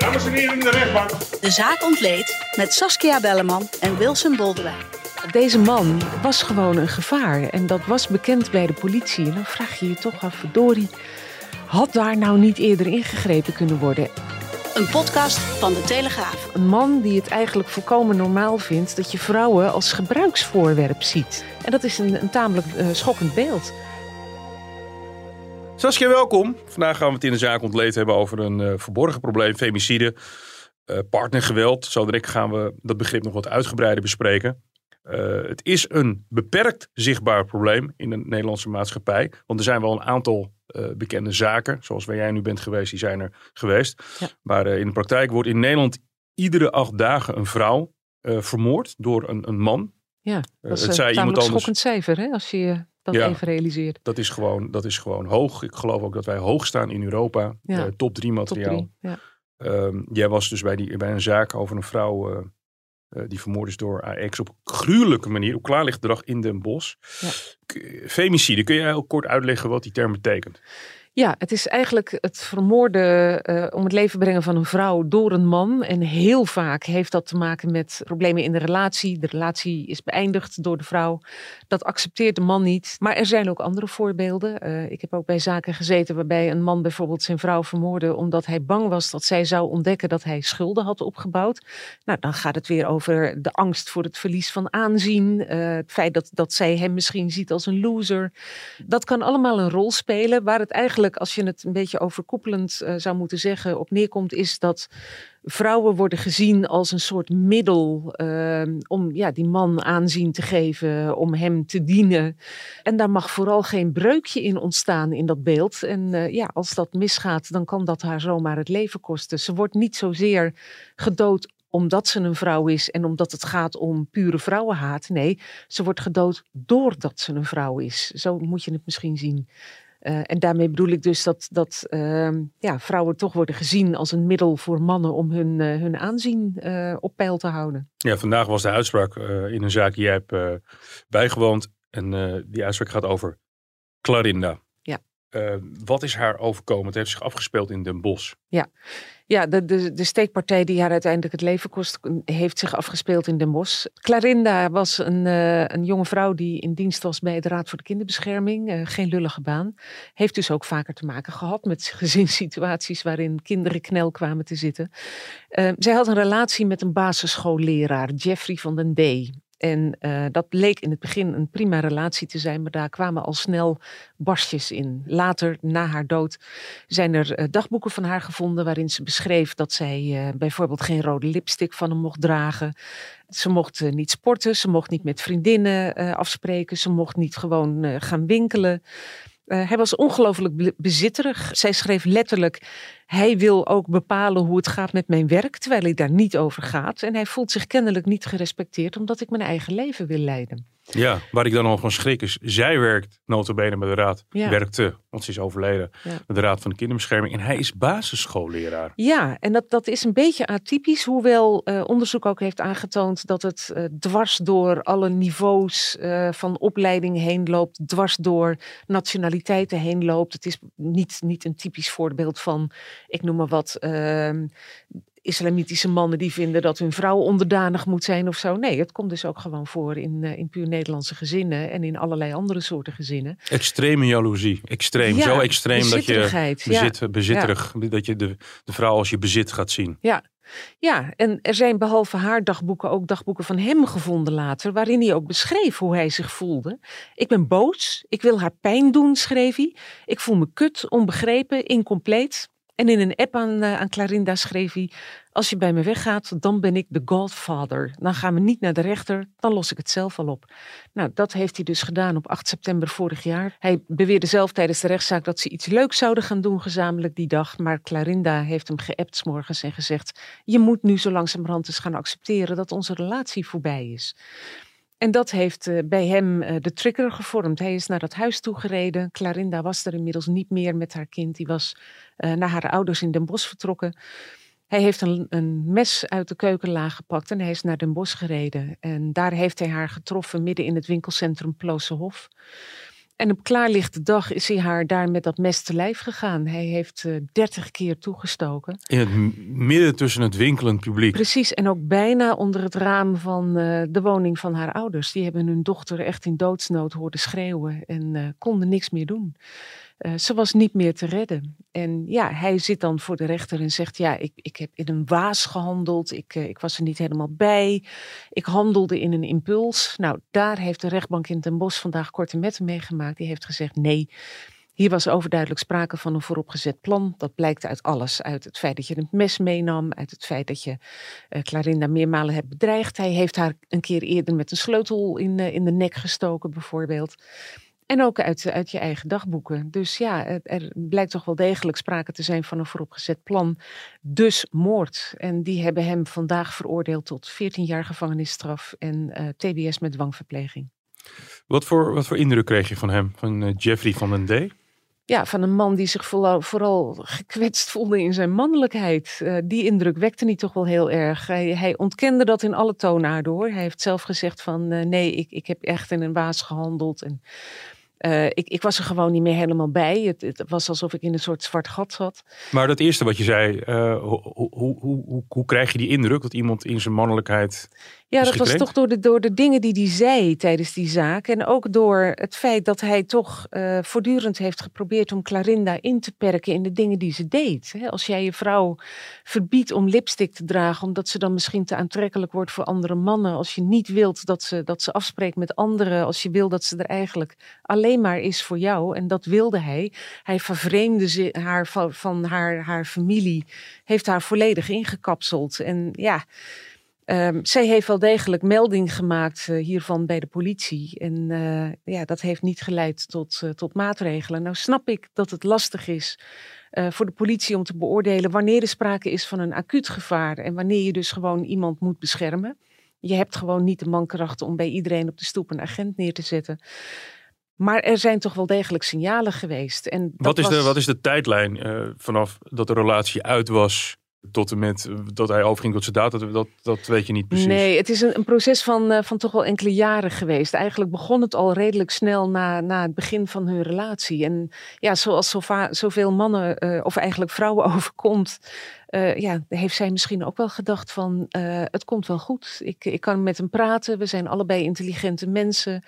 Dames en heren in de rechtbank. De zaak ontleed met Saskia Belleman en Wilson Boldewijn. Deze man was gewoon een gevaar en dat was bekend bij de politie. En dan vraag je je toch af, verdorie, had daar nou niet eerder ingegrepen kunnen worden? Een podcast van De Telegraaf. Een man die het eigenlijk volkomen normaal vindt dat je vrouwen als gebruiksvoorwerp ziet. En dat is een, een tamelijk uh, schokkend beeld. Saskia, welkom. Vandaag gaan we het in de zaak ontleed hebben over een uh, verborgen probleem, femicide, uh, partnergeweld. Zo direct gaan we dat begrip nog wat uitgebreider bespreken. Uh, het is een beperkt zichtbaar probleem in de Nederlandse maatschappij. Want er zijn wel een aantal bekende zaken, zoals waar jij nu bent geweest, die zijn er geweest. Ja. Maar in de praktijk wordt in Nederland iedere acht dagen een vrouw vermoord door een, een man. Ja, dat is het zei iemand anders... schokkend cijfer hè, als je dat ja, even realiseert. Dat is, gewoon, dat is gewoon hoog. Ik geloof ook dat wij hoog staan in Europa. Ja. top 3 materiaal. Top drie, ja. um, jij was dus bij, die, bij een zaak over een vrouw uh, die vermoord is door AX op gruwelijke manier, op klaarlichtdrag in Den Bosch. Ja. Femicide, kun jij heel kort uitleggen wat die term betekent? Ja, het is eigenlijk het vermoorden uh, om het leven brengen van een vrouw door een man. En heel vaak heeft dat te maken met problemen in de relatie. De relatie is beëindigd door de vrouw. Dat accepteert de man niet. Maar er zijn ook andere voorbeelden. Uh, ik heb ook bij zaken gezeten waarbij een man bijvoorbeeld zijn vrouw vermoordde omdat hij bang was dat zij zou ontdekken dat hij schulden had opgebouwd. Nou, dan gaat het weer over de angst voor het verlies van aanzien. Uh, het feit dat, dat zij hem misschien ziet als een loser. Dat kan allemaal een rol spelen waar het eigenlijk als je het een beetje overkoepelend uh, zou moeten zeggen, op neerkomt, is dat vrouwen worden gezien als een soort middel uh, om ja, die man aanzien te geven, om hem te dienen. En daar mag vooral geen breukje in ontstaan in dat beeld. En uh, ja, als dat misgaat, dan kan dat haar zomaar het leven kosten. Ze wordt niet zozeer gedood omdat ze een vrouw is en omdat het gaat om pure vrouwenhaat. Nee, ze wordt gedood doordat ze een vrouw is. Zo moet je het misschien zien. Uh, en daarmee bedoel ik dus dat, dat uh, ja, vrouwen toch worden gezien als een middel voor mannen om hun, uh, hun aanzien uh, op peil te houden. Ja, vandaag was de uitspraak in een zaak die jij hebt bijgewoond. En die uitspraak gaat over Clarinda. Ja. wat is haar overkomen? Het heeft zich afgespeeld in Den Bosch. Ja. Ja, de, de, de steekpartij die haar uiteindelijk het leven kost, heeft zich afgespeeld in Den Bosch. Clarinda was een, uh, een jonge vrouw die in dienst was bij de Raad voor de Kinderbescherming. Uh, geen lullige baan. Heeft dus ook vaker te maken gehad met gezinssituaties waarin kinderen knel kwamen te zitten. Zij had een relatie met een basisschoolleraar, Jeffrey van den D. En uh, dat leek in het begin een prima relatie te zijn, maar daar kwamen al snel barstjes in. Later, na haar dood, zijn er uh, dagboeken van haar gevonden waarin ze beschreef dat zij uh, bijvoorbeeld geen rode lipstick van hem mocht dragen. Ze mocht niet sporten, ze mocht niet met vriendinnen afspreken, ze mocht niet gewoon gaan winkelen. Hij was ongelooflijk bezitterig. Zij schreef letterlijk: Hij wil ook bepalen hoe het gaat met mijn werk, terwijl hij daar niet over gaat. En hij voelt zich kennelijk niet gerespecteerd, omdat ik mijn eigen leven wil leiden. Ja, waar ik dan al van schrik is, zij werkt notabene bij de raad, ja. werkte, want ze is overleden, ja. met de raad van de kinderbescherming. En hij is basisschoolleraar. Ja, en dat, dat is een beetje atypisch, hoewel uh, onderzoek ook heeft aangetoond dat het uh, dwars door alle niveaus uh, van opleiding heen loopt, dwars door nationaliteiten heen loopt. Het is niet, niet een typisch voorbeeld van, ik noem maar wat, ehm, islamitische mannen die vinden dat hun vrouw onderdanig moet zijn of zo. Nee, het komt dus ook gewoon voor in, uh, in puur Nederlandse gezinnen en in allerlei andere soorten gezinnen. Extreme jaloezie. Extreem. Ja, Zo extreem dat je bezit, ja. bezitterig, ja. dat je de, de vrouw als je bezit gaat zien. Ja. Ja, en er zijn behalve haar dagboeken ook dagboeken van hem gevonden later, waarin hij ook beschreef hoe hij zich voelde. Ik ben boos, ik wil haar pijn doen, schreef hij. Ik voel me kut, onbegrepen, incompleet. En in een app aan, aan Clarinda schreef hij: Als je bij me weggaat, dan ben ik de Godfather. Dan gaan we niet naar de rechter, dan los ik het zelf al op. Nou, dat heeft hij dus gedaan op 8 september vorig jaar. Hij beweerde zelf tijdens de rechtszaak dat ze iets leuks zouden gaan doen gezamenlijk die dag. Maar Clarinda heeft hem geappt morgens en gezegd: Je moet nu zo langzamerhand eens gaan accepteren dat onze relatie voorbij is. En dat heeft uh, bij hem uh, de trigger gevormd. Hij is naar dat huis toegereden. Clarinda was er inmiddels niet meer met haar kind. Die was uh, naar haar ouders in Den Bosch vertrokken. Hij heeft een, een, mes uit de keukenlaag gepakt en hij is naar Den Bosch gereden. En daar heeft hij haar getroffen midden in het winkelcentrum Ploosehof. En op klaarlichte dag is hij haar daar met dat mes te lijf gegaan. Hij heeft uh, dertig keer toegestoken. In het midden tussen het winkelend publiek. Precies, en ook bijna onder het raam van uh, de woning van haar ouders. Die hebben hun dochter echt in doodsnood hoorden schreeuwen en uh, konden niks meer doen. Uh, ze was niet meer te redden. En ja, hij zit dan voor de rechter en zegt: Ja, ik, ik heb in een waas gehandeld. Ik, uh, ik was er niet helemaal bij. Ik handelde in een impuls. Nou, daar heeft de rechtbank in Den Bosch vandaag korte metten meegemaakt. Die heeft gezegd: Nee. Hier was overduidelijk sprake van een vooropgezet plan. Dat blijkt uit alles. Uit het feit dat je een mes meenam. Uit het feit dat je uh, Clarinda meermalen hebt bedreigd. Hij heeft haar een keer eerder met een sleutel in, in de nek gestoken, bijvoorbeeld. En ook uit, uit je eigen dagboeken. Dus ja, er blijkt toch wel degelijk sprake te zijn van een vooropgezet plan. Dus moord. En die hebben hem vandaag veroordeeld tot 14 jaar gevangenisstraf en uh, TBS met dwangverpleging. Wat voor, wat voor indruk kreeg je van hem, van uh, Jeffrey van den D? Ja, van een man die zich vooral, vooral gekwetst voelde in zijn mannelijkheid. Uh, die indruk wekte hij toch wel heel erg. Hij, hij ontkende dat in alle toonaarden hoor. Hij heeft zelf gezegd van nee, ik, ik heb echt in een waas gehandeld. En uh, ik, ik, was er gewoon niet meer helemaal bij. Het, het, was alsof ik in een soort zwart gat zat. Maar dat eerste wat je zei, uh, hoe, hoe, hoe, hoe, krijg je die indruk dat iemand in zijn mannelijkheid. Ja, dat was toch door de, door de dingen die hij zei tijdens die zaak. En ook door het feit dat hij toch uh, voortdurend heeft geprobeerd om Clarinda in te perken in de dingen die ze deed. Als jij je vrouw verbiedt om lipstick te dragen, omdat ze dan misschien te aantrekkelijk wordt voor andere mannen. Als je niet wilt dat ze, dat ze afspreekt met anderen. Als je wil dat ze er eigenlijk alleen maar is voor jou. En dat wilde hij. Hij vervreemde haar van, van haar, haar familie. Heeft haar volledig ingekapseld. En ja. Um, zij heeft wel degelijk melding gemaakt uh, hiervan bij de politie. En uh, ja, dat heeft niet geleid tot, uh, tot maatregelen. Nou snap ik dat het lastig is voor de politie om te beoordelen wanneer er sprake is van een acuut gevaar. En wanneer je dus gewoon iemand moet beschermen. Je hebt gewoon niet de mankrachten om bij iedereen op de stoep een agent neer te zetten. Maar er zijn toch wel degelijk signalen geweest. En wat, is was... de, wat is de tijdlijn vanaf dat de relatie uit was tot en met dat hij overging tot zijn dat, dat, dat weet je niet precies. Nee, het is een, een proces van, uh, van toch wel enkele jaren geweest. Eigenlijk begon het al redelijk snel na, na het begin van hun relatie. En ja, zoals zo zoveel mannen, uh, of eigenlijk vrouwen overkomt, uh, ja, heeft zij misschien ook wel gedacht van uh, het komt wel goed. Ik, ik kan met hem praten. We zijn allebei intelligente mensen.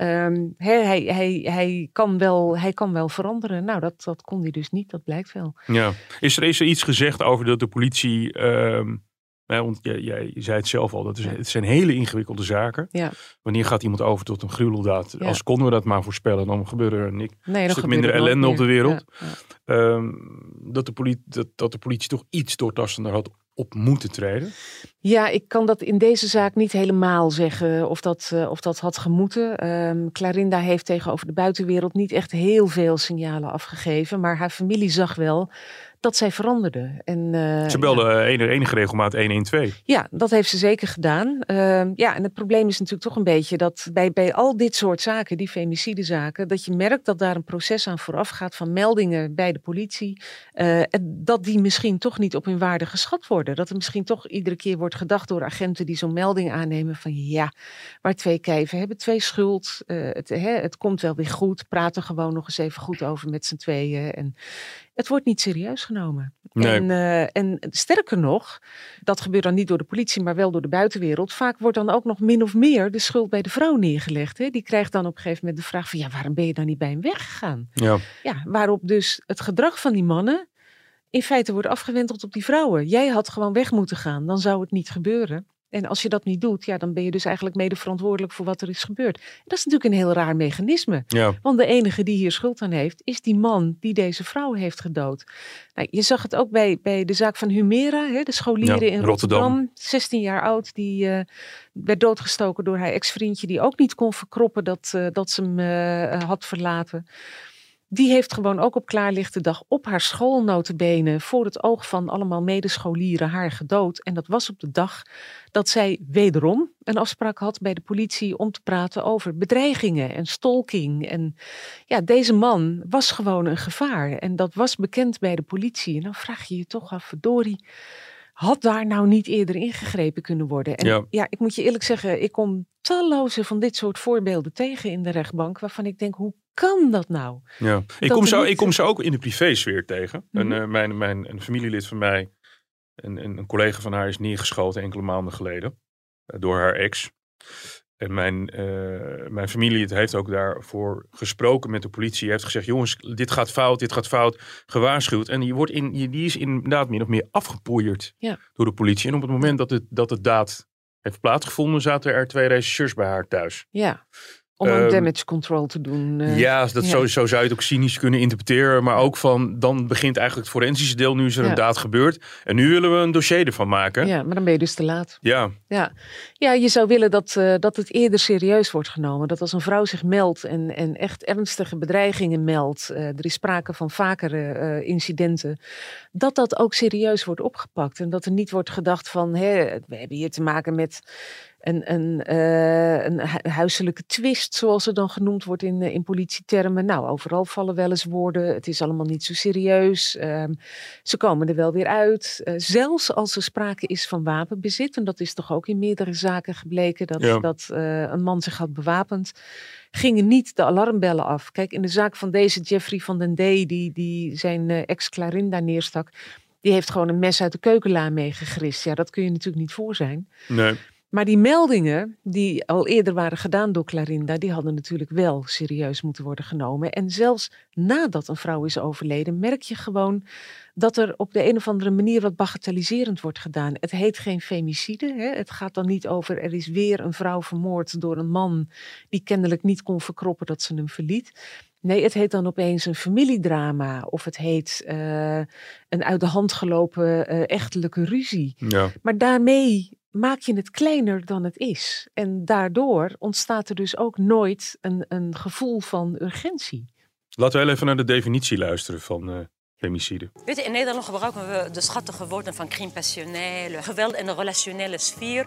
Um, he, hij, hij, hij, kan wel, hij kan wel veranderen. Nou, dat, dat kon hij dus niet. Dat blijkt wel. Ja. Is er, is er iets gezegd over dat de politie... Um Want jij, jij zei het zelf al, dat is, het zijn hele ingewikkelde zaken. Ja. Wanneer gaat iemand over tot een gruweldaad? Ja. Als konden we dat maar voorspellen, dan gebeurde er niks. Nee, een stuk minder ellende op de wereld. Ja, um, dat, de politie, dat, dat de politie toch iets doortastender had op moeten treden? Ja, ik kan dat in deze zaak niet helemaal zeggen of dat, uh, of dat had gemoeten. Um, Clarinda heeft tegenover de buitenwereld niet echt heel veel signalen afgegeven. Maar haar familie zag wel dat zij veranderde. En, uh, ze belde ja. enige, enige regelmaat 112. Ja, dat heeft ze zeker gedaan. Uh, ja, en het probleem is natuurlijk toch een beetje dat bij, bij al dit soort zaken, die femicidezaken, dat je merkt dat daar een proces aan vooraf gaat van meldingen bij de politie. Uh, dat die misschien toch niet op hun waarde geschat worden. Dat er misschien toch iedere keer wordt gedacht door agenten die zo'n melding aannemen van ja, waar twee kijven hebben twee schuld. het, hè, het komt wel weer goed. Praat er gewoon nog eens even goed over met z'n tweeën. En het wordt niet serieus genomen. Nee. En, uh, en sterker nog, dat gebeurt dan niet door de politie, maar wel door de buitenwereld. Vaak wordt dan ook nog min of meer de schuld bij de vrouw neergelegd. Hè? Die krijgt dan op een gegeven moment de vraag van ja, waarom ben je dan niet bij hem weggegaan? Ja. ja, waarop dus het gedrag van die mannen in feite wordt afgewenteld op die vrouwen. Jij had gewoon weg moeten gaan, dan zou het niet gebeuren. En als je dat niet doet, ja, dan ben je dus eigenlijk mede verantwoordelijk voor wat er is gebeurd. Dat is natuurlijk een heel raar mechanisme. Ja. Want de enige die hier schuld aan heeft, is die man die deze vrouw heeft gedood. Nou, je zag het ook bij, bij de zaak van Humera, hè, de scholieren Ja, in Rotterdam. Rotterdam. 16 jaar oud, die eh, werd doodgestoken door haar ex-vriendje, die ook niet kon verkroppen dat, eh, dat ze hem eh, had verlaten. Die heeft gewoon ook op klaarlichte dag op haar school notabene voor het oog van allemaal medescholieren haar gedood. En dat was op de dag dat zij wederom een afspraak had bij de politie om te praten over bedreigingen en stalking. En ja, deze man was gewoon een gevaar en dat was bekend bij de politie. En dan vraag je je toch af, verdorie, had daar nou niet eerder ingegrepen kunnen worden? En Ja. ja, ik moet je eerlijk zeggen, ik kom talloze van dit soort voorbeelden tegen in de rechtbank, waarvan ik denk, hoe kan dat nou? Ja. Ik, kom zo, niet- ik kom ze ook in de privésfeer tegen. Mhm. een, eh, mijn, mijn, een familielid van mij, een, een, een collega van haar, is neergeschoten enkele maanden geleden eh, door haar ex. En mijn, eh, mijn familielid heeft ook daarvoor gesproken met de politie. heeft gezegd, jongens, dit gaat fout, dit gaat fout. Gewaarschuwd. En die, wordt in, je- die is inderdaad min of meer afgepoeierd Ja. door de politie. En op het moment dat het, dat het daad heeft plaatsgevonden, zaten er twee rechercheurs bij haar thuis. Ja, om een Ehm, damage control te doen. eh, Ja, dat ja. Zo zou je het ook cynisch kunnen interpreteren. Maar ook van, dan begint eigenlijk het forensische deel. Nu is er Ja. een daad gebeurd. En nu willen we een dossier ervan maken. Ja, maar dan ben je dus te laat. ja, Ja, ja je zou willen dat, eh, dat het eerder serieus wordt genomen. Dat als een vrouw zich meldt en, en echt ernstige bedreigingen meldt, eh, er is sprake van vakere incidenten, dat dat ook serieus wordt opgepakt. En dat er niet wordt gedacht van, hè, we hebben hier te maken met een, een, eh, een hu- huiselijke twist, zoals het dan genoemd wordt in, eh, in politietermen. Nou, overal vallen wel eens woorden. Het is allemaal niet zo serieus. Ehm, ze komen er wel weer uit. Eh, zelfs als er sprake is van wapenbezit, en dat is toch ook in meerdere zaken gebleken dat, Ja. dat een man zich had bewapend, gingen niet de alarmbellen af. Kijk, in de zaak van deze Jeffrey van den Day, die, die zijn ex Clarinda neerstak, die heeft gewoon een mes uit de keukenla meegegrist. Ja, dat kun je natuurlijk niet voor zijn. nee. Maar die meldingen die al eerder waren gedaan door Clarinda, die hadden natuurlijk wel serieus moeten worden genomen. En zelfs nadat een vrouw is overleden, merk je gewoon dat er op de een of andere manier wat bagatelliserend wordt gedaan. Het heet geen femicide. Hè? Het gaat dan niet over er is weer een vrouw vermoord door een man die kennelijk niet kon verkroppen dat ze hem verliet. Nee, het heet dan opeens een familiedrama of het heet eh, een uit de hand gelopen eh, echtelijke ruzie. Ja. Maar daarmee maak je het kleiner dan het is. En daardoor ontstaat er dus ook nooit een, een gevoel van urgentie. Laten we heel even naar de definitie luisteren van eh femicide. Weet je, in Nederland gebruiken we de schattige woorden van crime passionnel, geweld in de relationele sfeer.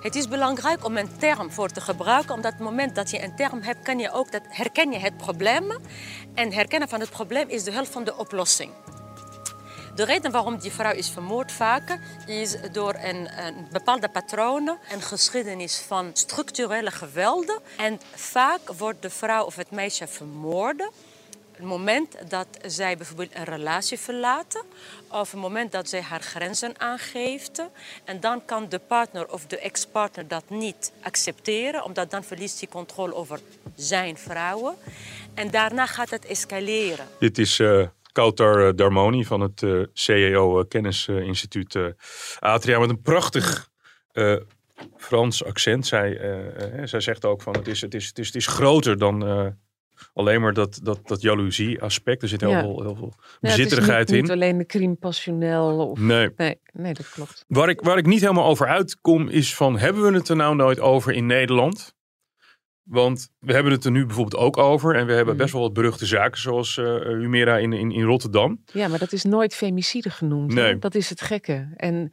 Het is belangrijk om een term voor te gebruiken, omdat op het moment dat je een term hebt, kan je ook dat, herken je het probleem. En herkennen van het probleem is de helft van de oplossing. De reden waarom die vrouw is vermoord vaak is door een, een bepaalde patronen, een geschiedenis van structurele gewelden. En vaak wordt de vrouw of het meisje vermoord het moment dat zij bijvoorbeeld een relatie verlaten of het moment dat zij haar grenzen aangeeft. En dan kan de partner of de ex-partner dat niet accepteren, omdat dan verliest hij controle over zijn vrouwen. En daarna gaat het escaleren. Dit is eh Kautar eh, Darmoni van het eh CEO eh, Kennisinstituut Atria. Met een prachtig Frans accent. Zij, zij zegt ook van het is, het is, het is, het is groter dan alleen maar dat, dat, dat jaloezie aspect. Er zit heel Ja. veel, heel veel Ja, het is bezitterigheid niet, in. Niet alleen de crime passionnel. Of... Nee. Nee, nee, dat klopt. Waar ik, waar ik niet helemaal over uitkom is van, hebben we het er nou nooit over in Nederland? Want we hebben het er nu bijvoorbeeld ook over. En we hebben Mhm. best wel wat beruchte zaken, zoals eh Humera in, in, in Rotterdam. Ja, maar dat is nooit femicide genoemd. hè? Nee. Dat is het gekke. En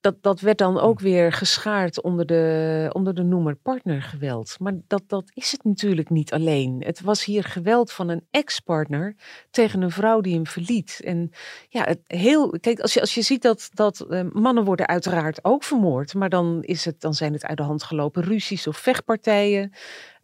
dat, dat werd dan ook weer geschaard onder de, onder de noemer partnergeweld. Maar dat, dat is het natuurlijk niet alleen. Het was hier geweld van een ex-partner tegen een vrouw die hem verliet. En ja, het heel, kijk, als je, als je ziet dat, dat eh, mannen worden uiteraard ook vermoord. Maar dan, is het, dan zijn het uit de hand gelopen ruzies of vechtpartijen.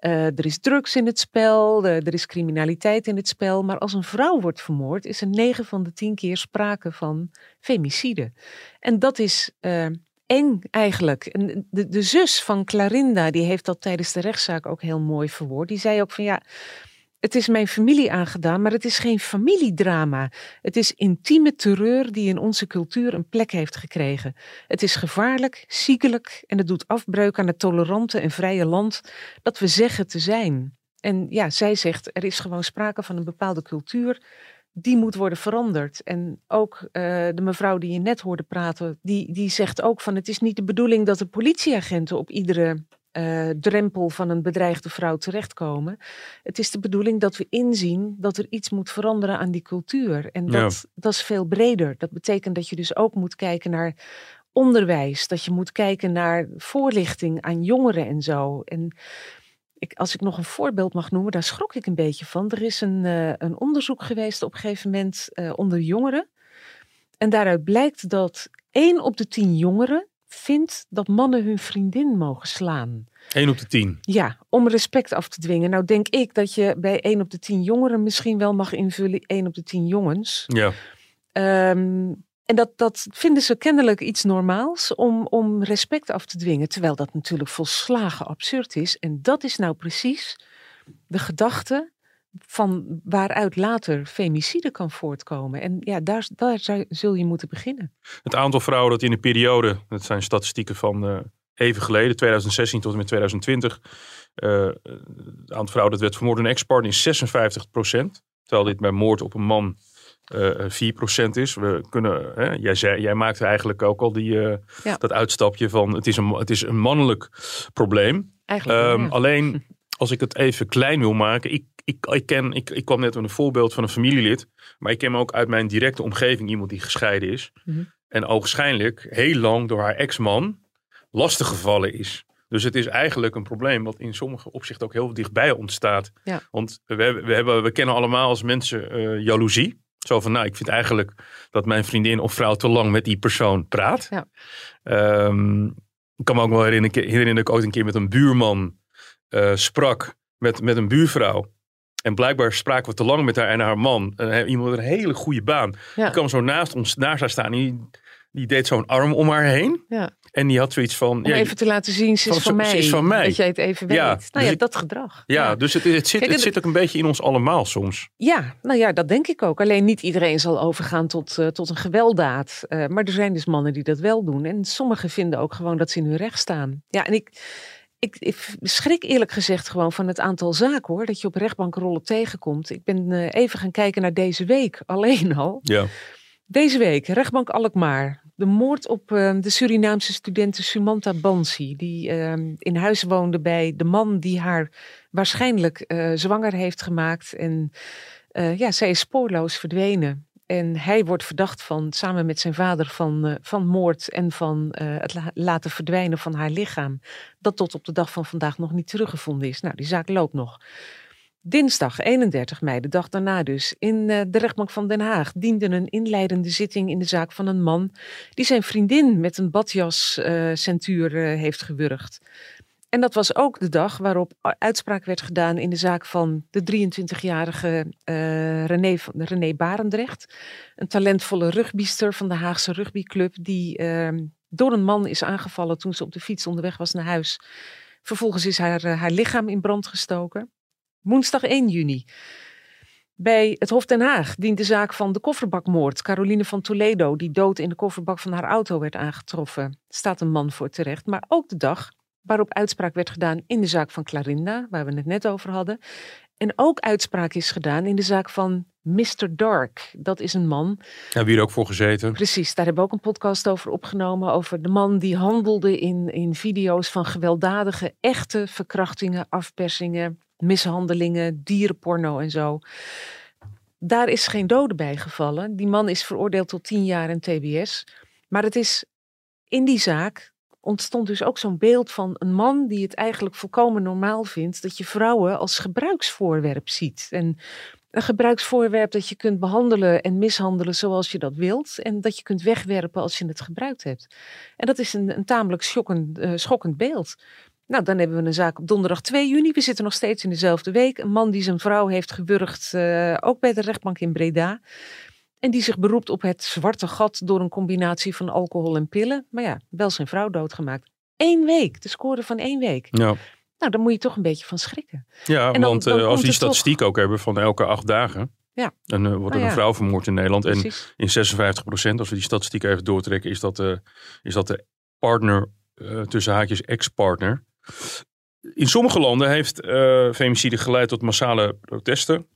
Eh, er is drugs in het spel, er is criminaliteit in het spel. Maar als een vrouw wordt vermoord, is er 9 van de 10 keer sprake van femicide. En dat is eh, eng eigenlijk. En de, de zus van Clarinda, die heeft dat tijdens de rechtszaak ook heel mooi verwoord. Die zei ook van ja, het is mijn familie aangedaan, maar het is geen familiedrama. Het is intieme terreur die in onze cultuur een plek heeft gekregen. Het is gevaarlijk, ziekelijk en het doet afbreuk aan het tolerante en vrije land dat we zeggen te zijn. En ja, zij zegt, er is gewoon sprake van een bepaalde cultuur die moet worden veranderd. En ook uh, de mevrouw die je net hoorde praten, die, die zegt ook van het is niet de bedoeling dat de politieagenten op iedere uh, drempel van een bedreigde vrouw terechtkomen. Het is de bedoeling dat we inzien dat er iets moet veranderen aan die cultuur. En dat, ja. dat is veel breder. Dat betekent dat je dus ook moet kijken naar onderwijs, dat je moet kijken naar voorlichting aan jongeren en zo. En ik, als ik nog een voorbeeld mag noemen, daar schrok ik een beetje van. Er is een, uh, een onderzoek geweest op een gegeven moment uh, onder jongeren. En daaruit blijkt dat één op de tien jongeren vindt dat mannen hun vriendin mogen slaan. 1 op de 10. Ja, om respect af te dwingen. Nou denk ik dat je bij 1 op de 10 jongeren misschien wel mag invullen 1 op de 10 jongens. Ja. Um, en dat, dat vinden ze kennelijk iets normaals om, om respect af te dwingen. Terwijl dat natuurlijk volslagen absurd is. En dat is nou precies de gedachte van waaruit later femicide kan voortkomen. En ja, daar, daar zul je moeten beginnen. Het aantal vrouwen dat in de periode, dat zijn statistieken van uh, even geleden, 2016 tot en met 2020. Uh, het aantal vrouwen dat werd vermoord in ex-partner is 56 procent. Terwijl dit bij moord op een man uh, 4% is. We kunnen, hè, jij, zei, jij maakte eigenlijk ook al die, uh, ja. dat uitstapje van het is een, het is een mannelijk probleem. Eigenlijk, um, ja. Alleen als ik het even klein wil maken. Ik, ik, ik, ken, ik, ik kwam net met een voorbeeld van een familielid. Maar ik ken ook uit mijn directe omgeving iemand die gescheiden is. Mhm. Mm-hmm. En ogenschijnlijk heel lang door haar ex-man lastiggevallen is. Dus het is eigenlijk een probleem wat in sommige opzichten ook heel dichtbij ontstaat. Ja. Want we, we, hebben, we kennen allemaal als mensen uh, jaloezie. Zo van, nou, ik vind eigenlijk dat mijn vriendin of vrouw te lang met die persoon praat. Ja. Um, ik kan me ook wel herinneren, herinneren dat ik ooit een keer met een buurman uh, sprak. Met, met een buurvrouw. En blijkbaar spraken we te lang met haar en haar man. En iemand met een hele goede baan. Ja. Die kwam zo naast ons, naast haar staan. Die, die deed zo'n arm om haar heen. Ja. En die had zoiets van... Om ja, even te laten zien, ze is van, van, mij. Is van mij. Dat jij het even weet. Ja, nou dus ja, ik, dat gedrag. Ja, ja. dus het, het, zit, Kijk, het zit ook een beetje in ons allemaal soms. Ja, nou ja, dat denk ik ook. Alleen niet iedereen zal overgaan tot, uh, tot een gewelddaad. Uh, maar er zijn dus mannen die dat wel doen. En sommigen vinden ook gewoon dat ze in hun recht staan. Ja, en ik... Ik, ik, schrik eerlijk gezegd gewoon van het aantal zaken hoor, dat je op rechtbankrollen tegenkomt. Ik ben uh, even gaan kijken naar deze week alleen al. Ja. Deze week, rechtbank Alkmaar. De moord op uh, de Surinaamse studente Sumanta Bansi, die uh, in huis woonde bij de man die haar waarschijnlijk uh, zwanger heeft gemaakt. En ja, zij is spoorloos verdwenen. En hij wordt verdacht van, samen met zijn vader, van, uh, van moord en van uh, het la laten verdwijnen van haar lichaam. Dat tot op de dag van vandaag nog niet teruggevonden is. Nou, die zaak loopt nog. Dinsdag 31 mei, de dag daarna dus, in uh, de rechtbank van Den Haag diende een inleidende zitting in de zaak van een man die zijn vriendin met een badjascentuur heeft gewurgd. En dat was ook de dag waarop uitspraak werd gedaan in de zaak van de 23-jarige uh, René, René Barendrecht. Een talentvolle rugbyster van de Haagse rugbyclub die uh, door een man is aangevallen toen ze op de fiets onderweg was naar huis. Vervolgens is haar, uh, haar lichaam in brand gestoken. Woensdag 1 juni. Bij het Hof Den Haag dient de zaak van de kofferbakmoord. Caroline van Toledo, die dood in de kofferbak van haar auto werd aangetroffen. Staat een man voor terecht. Maar ook de dag waarop uitspraak werd gedaan in de zaak van Clarinda, waar we het net over hadden. En ook uitspraak is gedaan in de zaak van Mr. Dark. Dat is een man. Hebben hier ook voor gezeten? Precies, daar hebben we ook een podcast over opgenomen. Over de man die handelde in, in video's van gewelddadige, echte verkrachtingen, afpersingen, mishandelingen, dierenporno en zo. Daar is geen dode bij gevallen. Die man is veroordeeld tot tien jaar in TBS. Maar het is in die zaak ontstond dus ook zo'n beeld van een man die het eigenlijk volkomen normaal vindt dat je vrouwen als gebruiksvoorwerp ziet. En een gebruiksvoorwerp dat je kunt behandelen en mishandelen zoals je dat wilt. En dat je kunt wegwerpen als je het gebruikt hebt. En dat is een, een tamelijk schokkend, uh, schokkend beeld. Nou, dan hebben we een zaak op donderdag 2 juni. We zitten nog steeds in dezelfde week. Een man die zijn vrouw heeft gewurgd, uh, ook bij de rechtbank in Breda. En die zich beroept op het zwarte gat door een combinatie van alcohol en pillen. Maar ja, wel zijn vrouw doodgemaakt. Eén week, de score van één week. Ja. Nou, daar moet je toch een beetje van schrikken. Ja, dan- want dan eh, als komt we die toch- statistiek ook hebben van elke acht dagen. Ja. Dan eh, wordt er ja. een vrouw vermoord in Nederland. En in 56% als we die statistiek even doortrekken, is dat, eh, is dat de partner tussen haakjes ex-partner. In sommige landen heeft femicide geleid tot massale protesten.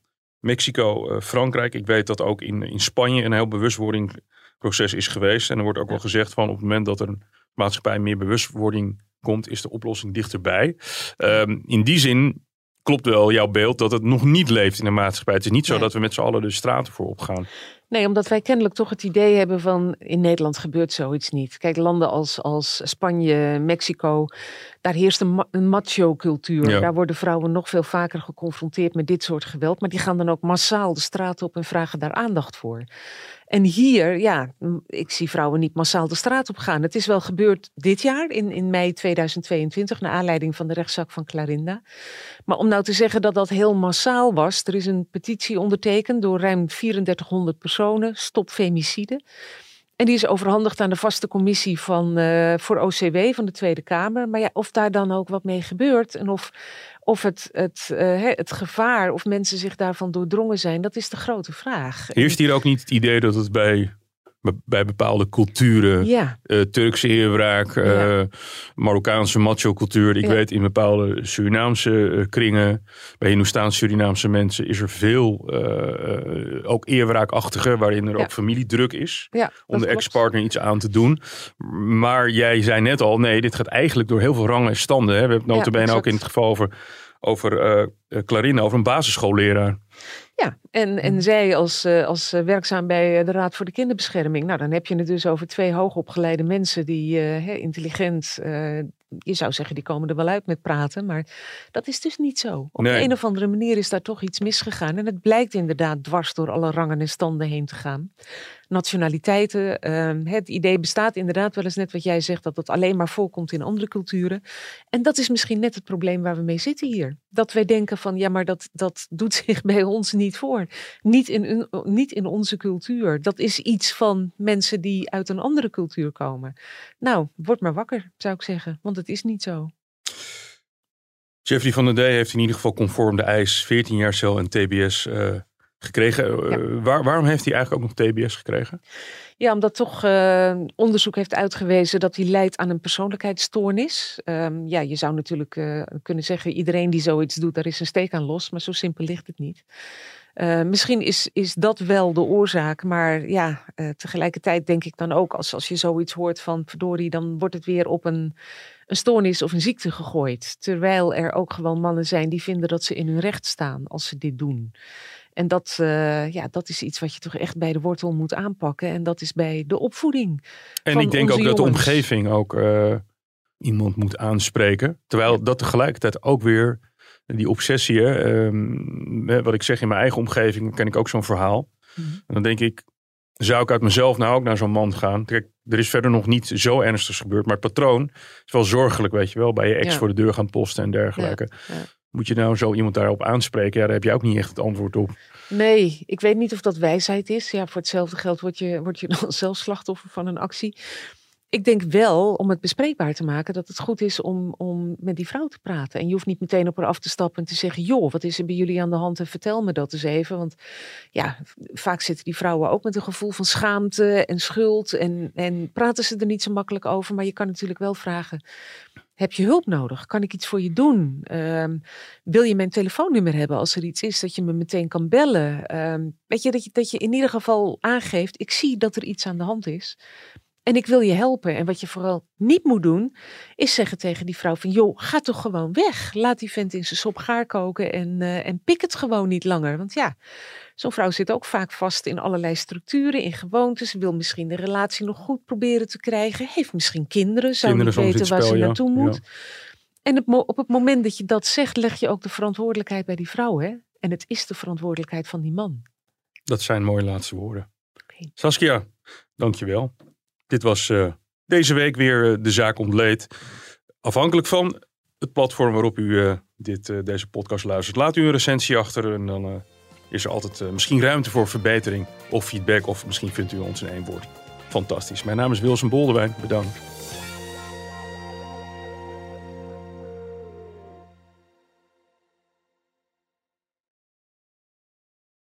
Mexico, eh, Frankrijk. Ik weet dat ook in, in Spanje een heel bewustwordingsproces is geweest. En er wordt ook wel gezegd van op het moment dat er een maatschappij meer bewustwording komt, is de oplossing dichterbij. Ehm, in die zin klopt wel jouw beeld dat het nog niet leeft in de maatschappij. Het is niet zo Nee. dat we met z'n allen de straten voor opgaan. Nee, omdat wij kennelijk toch het idee hebben van in Nederland gebeurt zoiets niet. Kijk, landen als, als Spanje, Mexico, daar heerst een, ma- een macho-cultuur. Ja. Daar worden vrouwen nog veel vaker geconfronteerd met dit soort geweld. Maar die gaan dan ook massaal de straat op en vragen daar aandacht voor. En hier, ja, ik zie vrouwen niet massaal de straat op gaan. Het is wel gebeurd dit jaar, in, in mei 2022, naar aanleiding van de rechtszaak van Clarinda. Maar om nou te zeggen dat dat heel massaal was, er is een petitie ondertekend door ruim 3400 personen, Stop Femicide. En die is overhandigd aan de vaste commissie van, eh, voor OCW van de Tweede Kamer. Maar ja, of daar dan ook wat mee gebeurt en of, of het, het, eh, het gevaar, of mensen zich daarvan doordrongen zijn, dat is de grote vraag. Heerst hier ook niet het idee dat het bij, bij bepaalde culturen, Ja, eh, Turkse eerwraak, eh. Marokkaanse macho-cultuur. Ik Ja. weet in bepaalde Surinaamse eh, kringen, bij Hindoestaans-Surinaamse mensen, is er veel ook eerwraakachtige, waarin er ook familiedruk is. Om de ex-partner iets aan te doen. Maar jij zei net al, nee, dit gaat eigenlijk door heel veel rangen en standen. Hè? We hebben het notabene ook in het geval over, over eh, Clarine, over een basisschoolleraar. Ja, en, en zij als, eh, als werkzaam bij de Raad voor de Kinderbescherming. Nou, dan heb je het dus over twee hoogopgeleide mensen die intelligent, je zou zeggen, die komen er wel uit met praten. Maar dat is dus niet zo. Op Nee. de een of andere manier is daar toch iets misgegaan. En het blijkt inderdaad dwars door alle rangen en standen heen te gaan. Nationaliteiten, ehm, het idee bestaat inderdaad wel eens net wat jij zegt, dat dat alleen maar voorkomt in andere culturen. En dat is misschien net het probleem waar we mee zitten hier. Dat wij denken van, ja, maar dat, dat doet zich bij ons niet voor. Niet in, niet in onze cultuur. Dat is iets van mensen die uit een andere cultuur komen. Nou, word maar wakker, zou ik zeggen. Want het is niet zo. Jeffrey van der Day heeft in ieder geval conform de eis 14 jaar cel en TBS eh, gekregen. Eh, waar, waarom heeft hij eigenlijk ook nog TBS gekregen? Ja, omdat toch eh, onderzoek heeft uitgewezen dat hij leidt aan een persoonlijkheidsstoornis. Ehm, ja, je zou natuurlijk eh, kunnen zeggen, iedereen die zoiets doet, daar is een steek aan los. Maar zo simpel ligt het niet. Misschien is, is dat wel de oorzaak, maar ja, tegelijkertijd denk ik dan ook, als, als je zoiets hoort van verdorie, dan wordt het weer op een, een stoornis of een ziekte gegooid. Terwijl er ook gewoon mannen zijn die vinden dat ze in hun recht staan als ze dit doen. En dat, eh, ja, dat is iets wat je toch echt bij de wortel moet aanpakken. En dat is bij de opvoeding. En ik denk ook dat de omgeving ook eh, iemand moet aanspreken. Terwijl dat tegelijkertijd ook weer die obsessie, hè, hè, wat ik zeg in mijn eigen omgeving, ken ik ook zo'n verhaal. Mhm. En dan denk ik, zou ik uit mezelf nou ook naar zo'n man gaan? Kijk, er is verder nog niet zo ernstigs gebeurd, maar het patroon is wel zorgelijk, weet je wel. Bij je ex Ja. voor de deur gaan posten en dergelijke. ja. Moet je nou zo iemand daarop aanspreken? Ja, daar heb je ook niet echt het antwoord op. Nee, ik weet niet of dat wijsheid is. Ja, voor hetzelfde geld word je, word je dan zelf slachtoffer van een actie. Ik denk wel, om het bespreekbaar te maken, dat het goed is om, om met die vrouw te praten. En je hoeft niet meteen op haar af te stappen en te zeggen: joh, wat is er bij jullie aan de hand en vertel me dat eens even. Want ja, vaak zitten die vrouwen ook met een gevoel van schaamte en schuld. En, en praten ze er niet zo makkelijk over. Maar je kan natuurlijk wel vragen: heb je hulp nodig? Kan ik iets voor je doen? Ehm, wil je mijn telefoonnummer hebben als er iets is dat je me meteen kan bellen? Ehm, weet je dat, je dat je in ieder geval aangeeft: ik zie dat er iets aan de hand is. En ik wil je helpen. En wat je vooral niet moet doen, is zeggen tegen die vrouw van... joh, ga toch gewoon weg. Laat die vent in zijn sop gaar koken en, eh, en pik het gewoon niet langer. Want ja, zo'n vrouw zit ook vaak vast in allerlei structuren, in gewoontes. Wil misschien de relatie nog goed proberen te krijgen. Heeft misschien kinderen, zou Kinderen niet weten waar spel, ze ja. naartoe Ja. moet. En het op het moment dat je dat zegt, leg je ook de verantwoordelijkheid bij die vrouw. Hè? En het is de verantwoordelijkheid van die man. Dat zijn mooie laatste woorden. Oké. Saskia, dankjewel. Dit was eh, deze week weer eh, de zaak ontleed. Afhankelijk van het platform waarop u eh, dit, deze podcast luistert. Laat u een recensie achter en dan is er altijd misschien ruimte voor verbetering of feedback. Of misschien vindt u ons in één woord fantastisch. Mijn naam is Wilson Boldewijn. Bedankt.